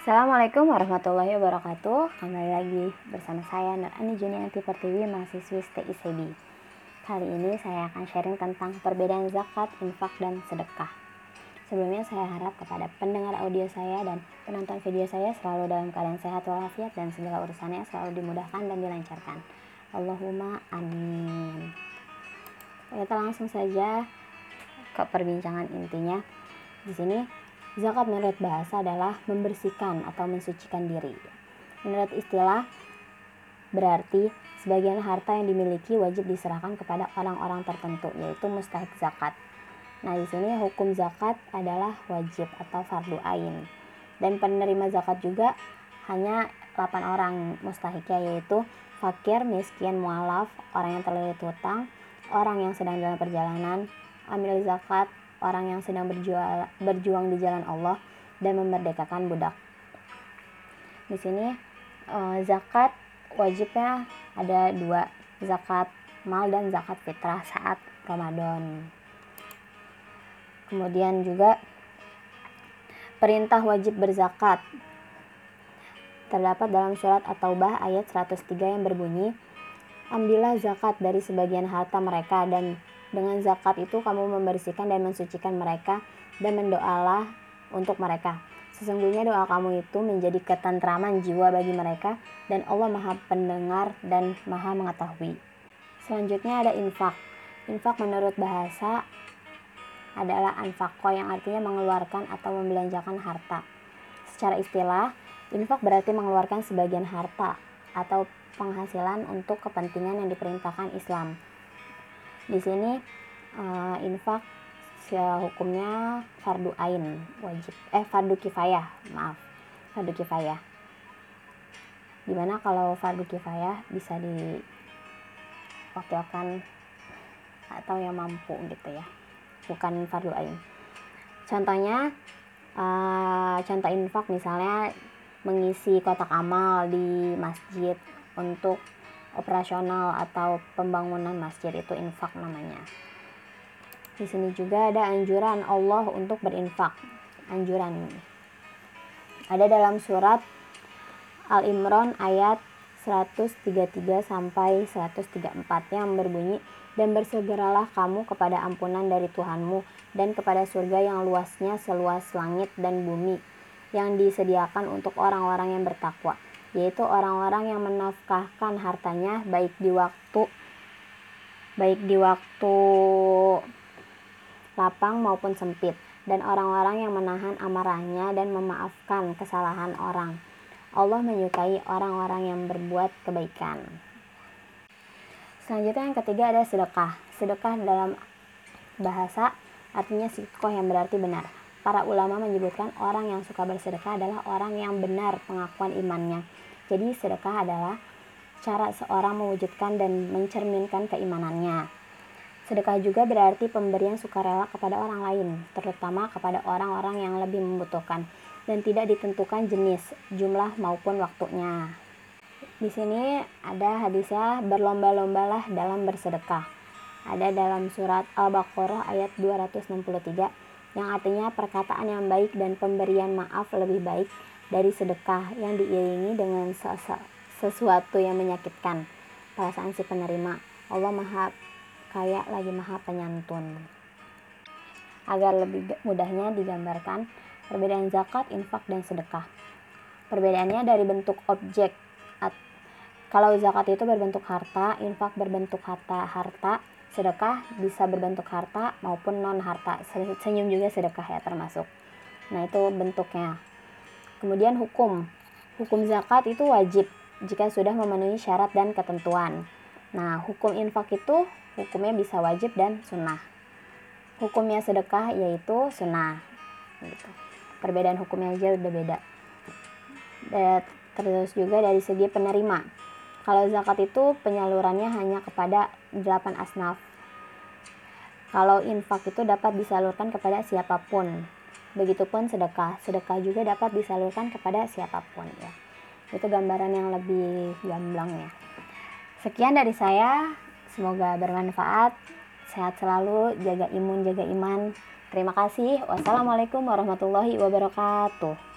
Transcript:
Assalamualaikum warahmatullahi wabarakatuh. Kembali lagi bersama saya Nur Ani Junianti Pertiwi mahasiswi STICB Kali ini saya akan sharing tentang perbedaan zakat, infak, dan sedekah. Sebelumnya saya harap kepada pendengar audio saya dan penonton video saya selalu dalam keadaan sehat walafiat dan segala urusannya selalu dimudahkan dan dilancarkan. Allahumma amin. Kita langsung saja ke perbincangan intinya. Di sini Zakat menurut bahasa adalah membersihkan atau mensucikan diri. Menurut istilah, berarti sebagian harta yang dimiliki wajib diserahkan kepada orang-orang tertentu, yaitu mustahik zakat. Nah, di sini hukum zakat adalah wajib atau fardu ain. Dan penerima zakat juga hanya 8 orang mustahiknya yaitu fakir, miskin, mualaf, orang yang terlilit hutang, orang yang sedang dalam perjalanan, amil zakat, orang yang sedang berjual, berjuang di jalan Allah dan memerdekakan budak. Di sini eh, zakat wajibnya ada dua, zakat mal dan zakat fitrah saat Ramadan. Kemudian juga perintah wajib berzakat terdapat dalam surat At-Taubah ayat 103 yang berbunyi Ambillah zakat dari sebagian harta mereka dan dengan zakat itu kamu membersihkan dan mensucikan mereka dan mendoalah untuk mereka. Sesungguhnya doa kamu itu menjadi ketentraman jiwa bagi mereka dan Allah Maha Pendengar dan Maha Mengetahui. Selanjutnya ada infak. Infak menurut bahasa adalah anfako yang artinya mengeluarkan atau membelanjakan harta. Secara istilah, infak berarti mengeluarkan sebagian harta atau penghasilan untuk kepentingan yang diperintahkan Islam di sini uh, infak hukumnya fardu ain wajib. Eh fardu kifayah maaf. Fardu kifayah. Di mana kalau fardu kifayah bisa diwakilkan atau yang mampu gitu ya? Bukan fardu ain. Contohnya uh, contoh infak misalnya mengisi kotak amal di masjid untuk operasional atau pembangunan masjid itu infak namanya. Di sini juga ada anjuran Allah untuk berinfak. Anjuran ini ada dalam surat Al-Imran ayat 133 sampai 134 yang berbunyi dan bersegeralah kamu kepada ampunan dari Tuhanmu dan kepada surga yang luasnya seluas langit dan bumi yang disediakan untuk orang-orang yang bertakwa yaitu orang-orang yang menafkahkan hartanya baik di waktu baik di waktu lapang maupun sempit dan orang-orang yang menahan amarahnya dan memaafkan kesalahan orang. Allah menyukai orang-orang yang berbuat kebaikan. Selanjutnya yang ketiga ada sedekah. Sedekah dalam bahasa artinya sikoh yang berarti benar. Para ulama menyebutkan orang yang suka bersedekah adalah orang yang benar pengakuan imannya. Jadi sedekah adalah cara seorang mewujudkan dan mencerminkan keimanannya. Sedekah juga berarti pemberian sukarela kepada orang lain, terutama kepada orang-orang yang lebih membutuhkan dan tidak ditentukan jenis, jumlah maupun waktunya. Di sini ada hadisnya berlomba-lombalah dalam bersedekah. Ada dalam surat Al-Baqarah ayat 263 yang artinya perkataan yang baik dan pemberian maaf lebih baik dari sedekah yang diiringi dengan sesuatu yang menyakitkan perasaan si penerima. Allah Maha Kaya lagi Maha Penyantun. Agar lebih mudahnya digambarkan perbedaan zakat, infak, dan sedekah. Perbedaannya dari bentuk objek. Kalau zakat itu berbentuk harta, infak berbentuk harta, harta sedekah bisa berbentuk harta maupun non harta senyum juga sedekah ya termasuk. Nah itu bentuknya. Kemudian hukum. Hukum zakat itu wajib jika sudah memenuhi syarat dan ketentuan. Nah hukum infak itu hukumnya bisa wajib dan sunnah. Hukumnya sedekah yaitu sunnah gitu. perbedaan hukumnya aja udah beda. Terus juga dari segi penerima kalau zakat itu penyalurannya hanya kepada 8 asnaf. Kalau infak itu dapat disalurkan kepada siapa pun. Begitupun sedekah. Sedekah juga dapat disalurkan kepada siapa pun ya. Itu gambaran yang lebih gamblang ya. Sekian dari saya. Semoga bermanfaat. Sehat selalu, jaga imun, jaga iman. Terima kasih. Wassalamualaikum warahmatullahi wabarakatuh.